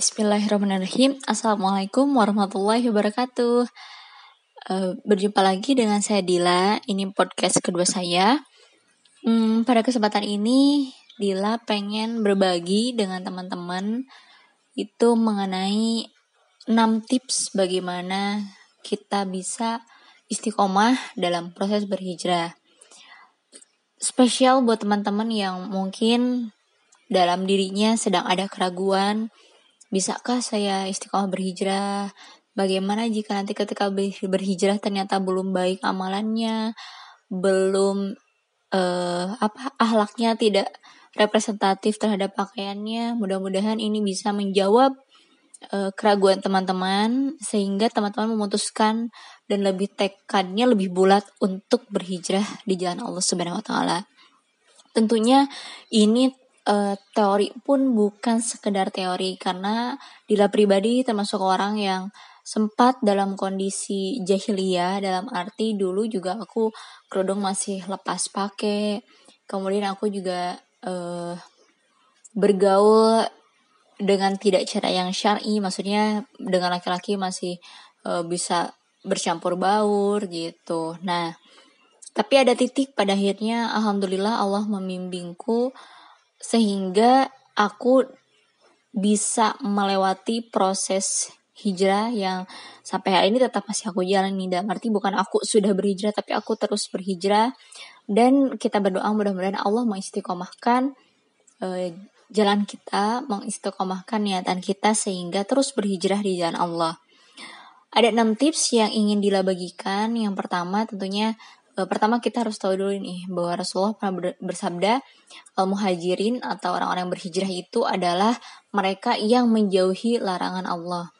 Bismillahirrahmanirrahim. Assalamualaikum warahmatullahi wabarakatuh. Uh, berjumpa lagi dengan saya Dila. Ini podcast kedua saya. Hmm, pada kesempatan ini, Dila pengen berbagi dengan teman-teman itu mengenai 6 tips bagaimana kita bisa istiqomah dalam proses berhijrah. Spesial buat teman-teman yang mungkin dalam dirinya sedang ada keraguan, Bisakah saya istiqomah berhijrah? Bagaimana jika nanti ketika berhijrah ternyata belum baik amalannya, belum uh, apa ahlaknya tidak representatif terhadap pakaiannya. Mudah-mudahan ini bisa menjawab uh, keraguan teman-teman sehingga teman-teman memutuskan dan lebih tekadnya lebih bulat untuk berhijrah di jalan Allah Subhanahu wa taala. Tentunya ini uh, teori pun bukan sekedar teori karena Dila pribadi termasuk orang yang sempat dalam kondisi jahiliyah dalam arti dulu juga aku kerudung masih lepas pakai kemudian aku juga uh, bergaul dengan tidak cara yang syar'i maksudnya dengan laki-laki masih uh, bisa bercampur baur gitu. Nah tapi ada titik pada akhirnya alhamdulillah Allah membimbingku sehingga aku bisa melewati proses hijrah yang sampai hari ini tetap masih aku jalani. Dalam arti bukan aku sudah berhijrah tapi aku terus berhijrah. Dan kita berdoa mudah-mudahan Allah mengistiqomahkan uh, jalan kita mengistiqomahkan niatan kita sehingga terus berhijrah di jalan Allah. Ada enam tips yang ingin dilabagikan. Yang pertama tentunya uh, pertama kita harus tahu dulu nih bahwa Rasulullah pernah bersabda al muhajirin atau orang-orang yang berhijrah itu adalah mereka yang menjauhi larangan Allah.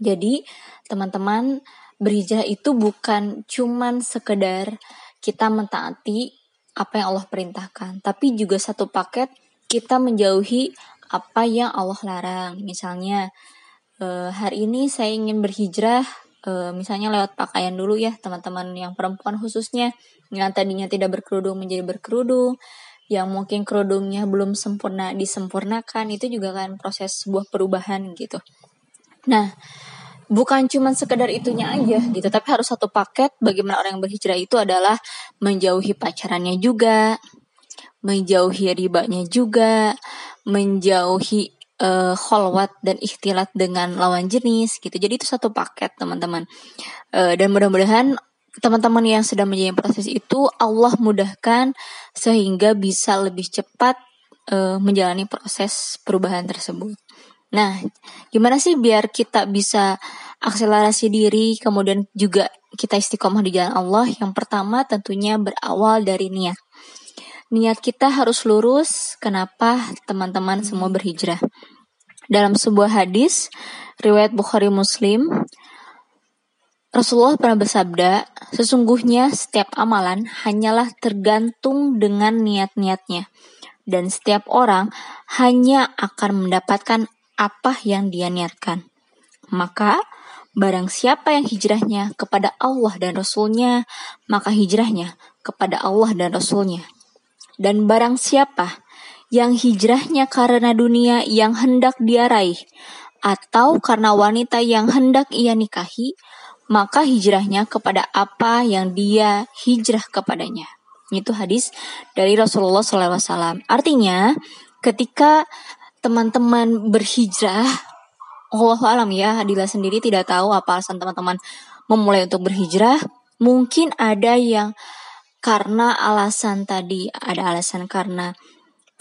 Jadi teman-teman berhijrah itu bukan cuman sekedar kita mentaati apa yang Allah perintahkan, tapi juga satu paket kita menjauhi apa yang Allah larang. Misalnya uh, hari ini saya ingin berhijrah uh, misalnya lewat pakaian dulu ya teman-teman yang perempuan khususnya yang tadinya tidak berkerudung menjadi berkerudung yang mungkin kerudungnya belum sempurna disempurnakan itu juga kan proses sebuah perubahan gitu. Nah bukan cuma sekedar itunya aja gitu tapi harus satu paket bagaimana orang yang berhijrah itu adalah menjauhi pacarannya juga menjauhi ribanya juga menjauhi uh, kholwat dan ikhtilat dengan lawan jenis gitu. Jadi itu satu paket teman-teman. Uh, dan mudah-mudahan teman-teman yang sedang menjalani proses itu Allah mudahkan sehingga bisa lebih cepat uh, menjalani proses perubahan tersebut. Nah, gimana sih biar kita bisa akselerasi diri, kemudian juga kita istiqomah di jalan Allah? Yang pertama tentunya berawal dari niat niat kita harus lurus. Kenapa teman-teman semua berhijrah? Dalam sebuah hadis riwayat Bukhari Muslim, Rasulullah pernah bersabda, sesungguhnya setiap amalan hanyalah tergantung dengan niat-niatnya. Dan setiap orang hanya akan mendapatkan apa yang dia niatkan. Maka, barang siapa yang hijrahnya kepada Allah dan Rasulnya, maka hijrahnya kepada Allah dan Rasulnya. Dan barang siapa yang hijrahnya karena dunia yang hendak dia raih, atau karena wanita yang hendak ia nikahi, maka hijrahnya kepada apa yang dia hijrah kepadanya. Itu hadis dari Rasulullah SAW. Artinya, ketika teman-teman berhijrah, Allah alam ya, Adila sendiri tidak tahu apa alasan teman-teman memulai untuk berhijrah. Mungkin ada yang karena alasan tadi ada alasan karena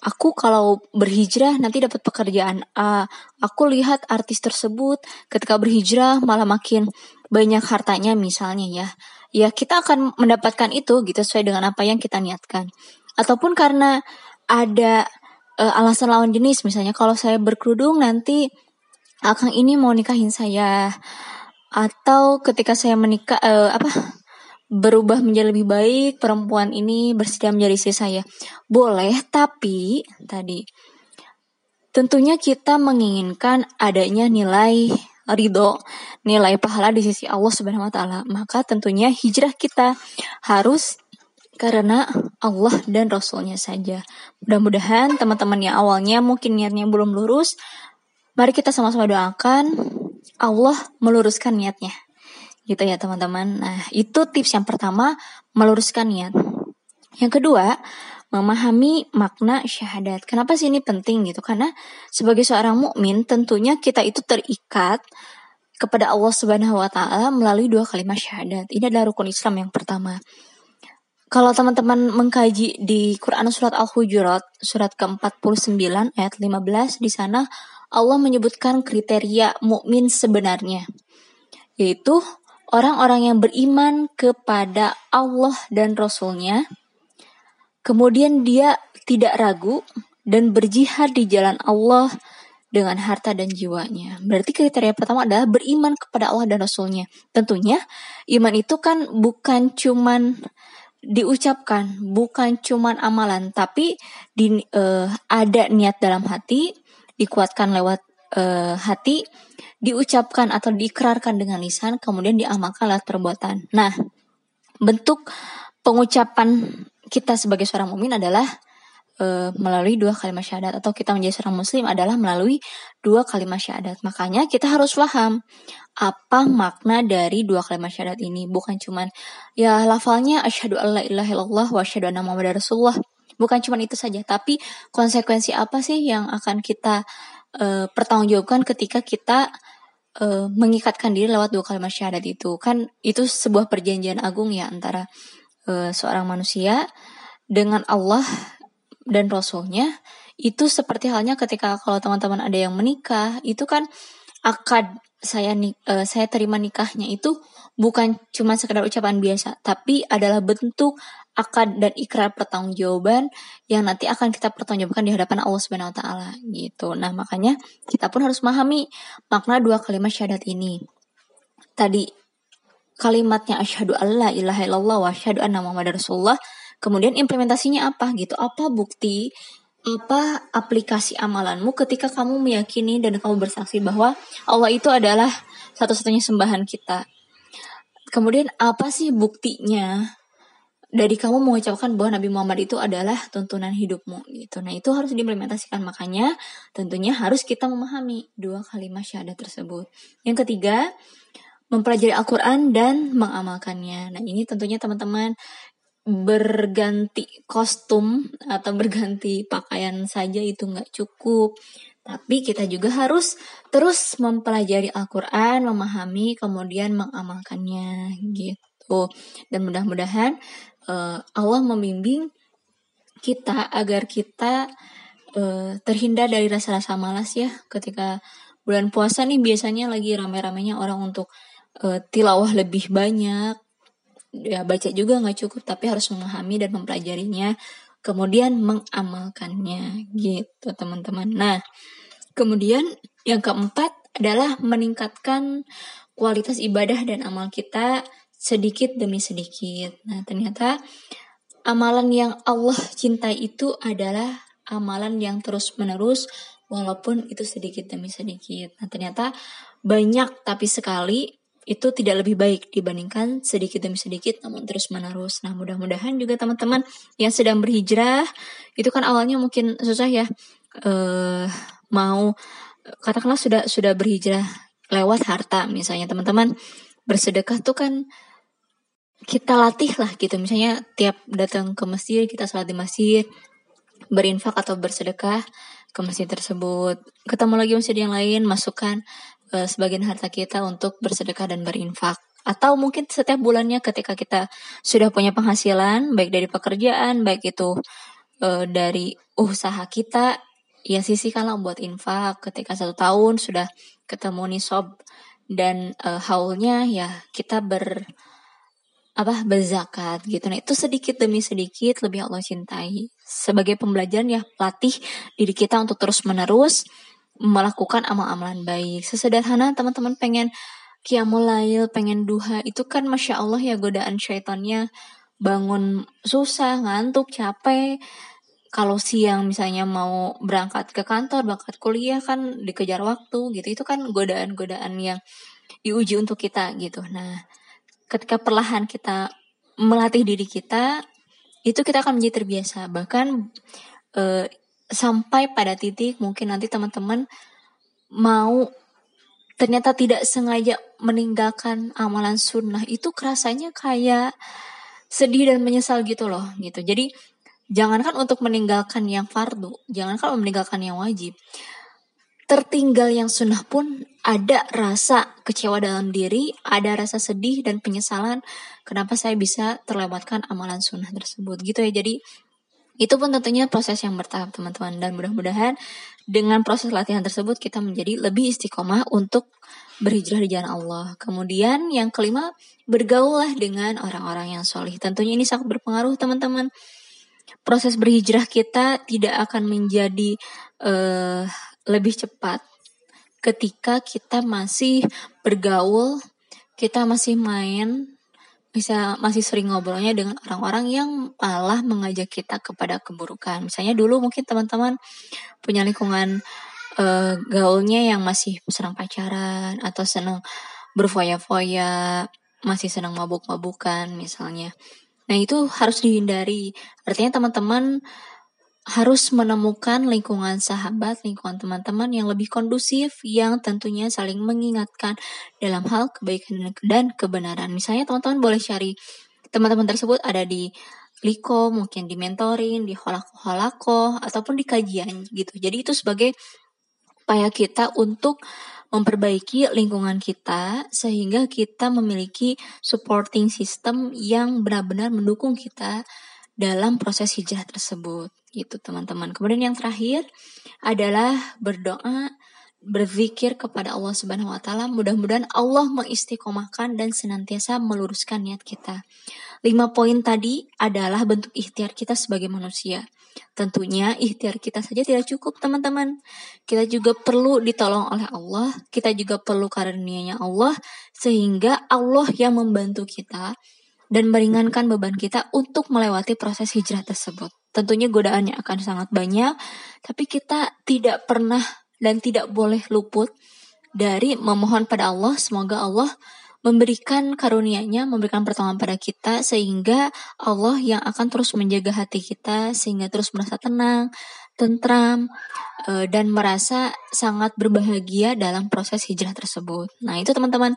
aku kalau berhijrah nanti dapat pekerjaan A. Aku lihat artis tersebut ketika berhijrah malah makin banyak hartanya misalnya ya. Ya kita akan mendapatkan itu gitu sesuai dengan apa yang kita niatkan. Ataupun karena ada uh, alasan lawan jenis misalnya kalau saya berkerudung nanti akang ini mau nikahin saya atau ketika saya menikah uh, apa berubah menjadi lebih baik, perempuan ini bersedia menjadi istri saya. Boleh, tapi tadi tentunya kita menginginkan adanya nilai ridho, nilai pahala di sisi Allah Subhanahu wa taala. Maka tentunya hijrah kita harus karena Allah dan Rasulnya saja. Mudah-mudahan teman-teman yang awalnya mungkin niatnya belum lurus, mari kita sama-sama doakan Allah meluruskan niatnya. Gitu ya teman-teman. Nah itu tips yang pertama, meluruskan niat. Yang kedua, memahami makna syahadat. Kenapa sih ini penting gitu? Karena sebagai seorang mukmin tentunya kita itu terikat kepada Allah Subhanahu wa taala melalui dua kalimat syahadat. Ini adalah rukun Islam yang pertama. Kalau teman-teman mengkaji di Quran surat Al-Hujurat, surat ke-49 ayat 15, di sana Allah menyebutkan kriteria mukmin sebenarnya, yaitu orang-orang yang beriman kepada Allah dan Rasulnya, kemudian dia tidak ragu dan berjihad di jalan Allah dengan harta dan jiwanya. Berarti kriteria pertama adalah beriman kepada Allah dan Rasulnya. Tentunya iman itu kan bukan cuman diucapkan bukan cuman amalan tapi di, uh, ada niat dalam hati dikuatkan lewat uh, hati diucapkan atau diikrarkan dengan lisan kemudian diamalkan lewat perbuatan. Nah bentuk pengucapan kita sebagai seorang mukmin adalah uh, melalui dua kalimat syahadat atau kita menjadi seorang muslim adalah melalui dua kalimat syahadat. Makanya kita harus paham apa makna dari dua kalimat syahadat ini. Bukan cuman ya lafalnya asyhadu alla ilaha illallah wa asyhadu anna muhammadar rasulullah. Bukan cuman itu saja tapi konsekuensi apa sih yang akan kita uh, pertanggungjawabkan ketika kita uh, mengikatkan diri lewat dua kalimat syahadat itu. Kan itu sebuah perjanjian agung ya antara uh, seorang manusia dengan Allah dan Rasulnya. Itu seperti halnya ketika kalau teman-teman ada yang menikah itu kan akad saya uh, saya terima nikahnya itu bukan cuma sekedar ucapan biasa, tapi adalah bentuk akad dan ikrar pertanggungjawaban yang nanti akan kita pertanggungjawabkan di hadapan Allah Subhanahu wa taala gitu. Nah, makanya kita pun harus memahami makna dua kalimat syahadat ini. Tadi kalimatnya asyhadu alla ilaha illallah wa asyhadu anna muhammadar rasulullah. Kemudian implementasinya apa gitu? Apa bukti apa aplikasi amalanmu ketika kamu meyakini dan kamu bersaksi bahwa Allah itu adalah satu-satunya sembahan kita. Kemudian apa sih buktinya dari kamu mengucapkan bahwa Nabi Muhammad itu adalah tuntunan hidupmu gitu. Nah, itu harus diimplementasikan makanya tentunya harus kita memahami dua kalimat syahadat tersebut. Yang ketiga, mempelajari Al-Qur'an dan mengamalkannya. Nah, ini tentunya teman-teman berganti kostum atau berganti pakaian saja itu nggak cukup. Tapi kita juga harus terus mempelajari Al-Quran, memahami, kemudian mengamalkannya gitu. Dan mudah-mudahan uh, Allah membimbing kita agar kita uh, terhindar dari rasa-rasa malas ya ketika bulan puasa nih biasanya lagi rame-ramenya orang untuk uh, tilawah lebih banyak ya baca juga nggak cukup tapi harus memahami dan mempelajarinya kemudian mengamalkannya gitu teman-teman. Nah kemudian yang keempat adalah meningkatkan kualitas ibadah dan amal kita sedikit demi sedikit. Nah ternyata amalan yang Allah cintai itu adalah amalan yang terus menerus walaupun itu sedikit demi sedikit. Nah ternyata banyak tapi sekali itu tidak lebih baik dibandingkan sedikit demi sedikit namun terus menerus. Nah mudah-mudahan juga teman-teman yang sedang berhijrah itu kan awalnya mungkin susah ya uh, mau katakanlah sudah sudah berhijrah lewat harta misalnya teman-teman. Bersedekah tuh kan kita latih lah gitu. Misalnya tiap datang ke masjid kita sholat di masjid berinfak atau bersedekah ke masjid tersebut. Ketemu lagi masjid yang lain masukkan uh, sebagian harta kita untuk bersedekah dan berinfak. Atau mungkin setiap bulannya ketika kita sudah punya penghasilan, baik dari pekerjaan, baik itu uh, dari usaha kita, ya sisihkanlah buat infak. Ketika satu tahun sudah ketemu nisob dan uh, haulnya, ya kita ber apa berzakat gitu. Nah itu sedikit demi sedikit lebih Allah cintai. Sebagai pembelajaran ya latih diri kita untuk terus menerus melakukan amal-amalan baik. Sesederhana teman-teman pengen kiamul lail, pengen duha, itu kan Masya Allah ya godaan syaitannya bangun susah, ngantuk, capek. Kalau siang misalnya mau berangkat ke kantor, berangkat kuliah kan dikejar waktu gitu. Itu kan godaan-godaan yang diuji untuk kita gitu. Nah, ketika perlahan kita melatih diri kita itu kita akan menjadi terbiasa bahkan uh, sampai pada titik mungkin nanti teman-teman mau ternyata tidak sengaja meninggalkan amalan sunnah itu kerasanya kayak sedih dan menyesal gitu loh gitu jadi jangankan untuk meninggalkan yang fardu jangankan meninggalkan yang wajib tertinggal yang sunnah pun ada rasa kecewa dalam diri, ada rasa sedih dan penyesalan kenapa saya bisa terlewatkan amalan sunnah tersebut gitu ya. Jadi itu pun tentunya proses yang bertahap teman-teman dan mudah-mudahan dengan proses latihan tersebut kita menjadi lebih istiqomah untuk berhijrah di jalan Allah. Kemudian yang kelima, bergaullah dengan orang-orang yang solih. Tentunya ini sangat berpengaruh teman-teman. Proses berhijrah kita tidak akan menjadi uh, lebih cepat ketika kita masih bergaul, kita masih main, bisa masih sering ngobrolnya dengan orang-orang yang malah mengajak kita kepada keburukan. Misalnya dulu mungkin teman-teman punya lingkungan uh, gaulnya yang masih senang pacaran atau senang berfoya-foya, masih senang mabuk-mabukan misalnya. Nah, itu harus dihindari. Artinya teman-teman harus menemukan lingkungan sahabat, lingkungan teman-teman yang lebih kondusif, yang tentunya saling mengingatkan dalam hal kebaikan dan kebenaran. Misalnya teman-teman boleh cari teman-teman tersebut ada di liko, mungkin di mentoring, di holako-holako, ataupun di kajian gitu. Jadi itu sebagai upaya kita untuk memperbaiki lingkungan kita sehingga kita memiliki supporting system yang benar-benar mendukung kita dalam proses hijrah tersebut gitu teman-teman. Kemudian yang terakhir adalah berdoa berzikir kepada Allah Subhanahu wa taala. Mudah-mudahan Allah mengistiqomahkan dan senantiasa meluruskan niat kita. Lima poin tadi adalah bentuk ikhtiar kita sebagai manusia. Tentunya ikhtiar kita saja tidak cukup teman-teman. Kita juga perlu ditolong oleh Allah, kita juga perlu karunia-Nya Allah sehingga Allah yang membantu kita dan meringankan beban kita untuk melewati proses hijrah tersebut. Tentunya godaannya akan sangat banyak, tapi kita tidak pernah dan tidak boleh luput dari memohon pada Allah semoga Allah memberikan karunia-Nya, memberikan pertolongan pada kita sehingga Allah yang akan terus menjaga hati kita sehingga terus merasa tenang, tentram eh, dan merasa sangat berbahagia dalam proses hijrah tersebut. Nah, itu teman-teman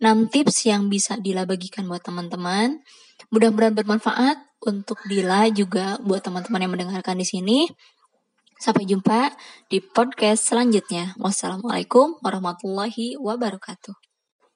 6 tips yang bisa Dila bagikan buat teman-teman. Mudah-mudahan bermanfaat untuk Dila juga buat teman-teman yang mendengarkan di sini. Sampai jumpa di podcast selanjutnya. Wassalamualaikum warahmatullahi wabarakatuh.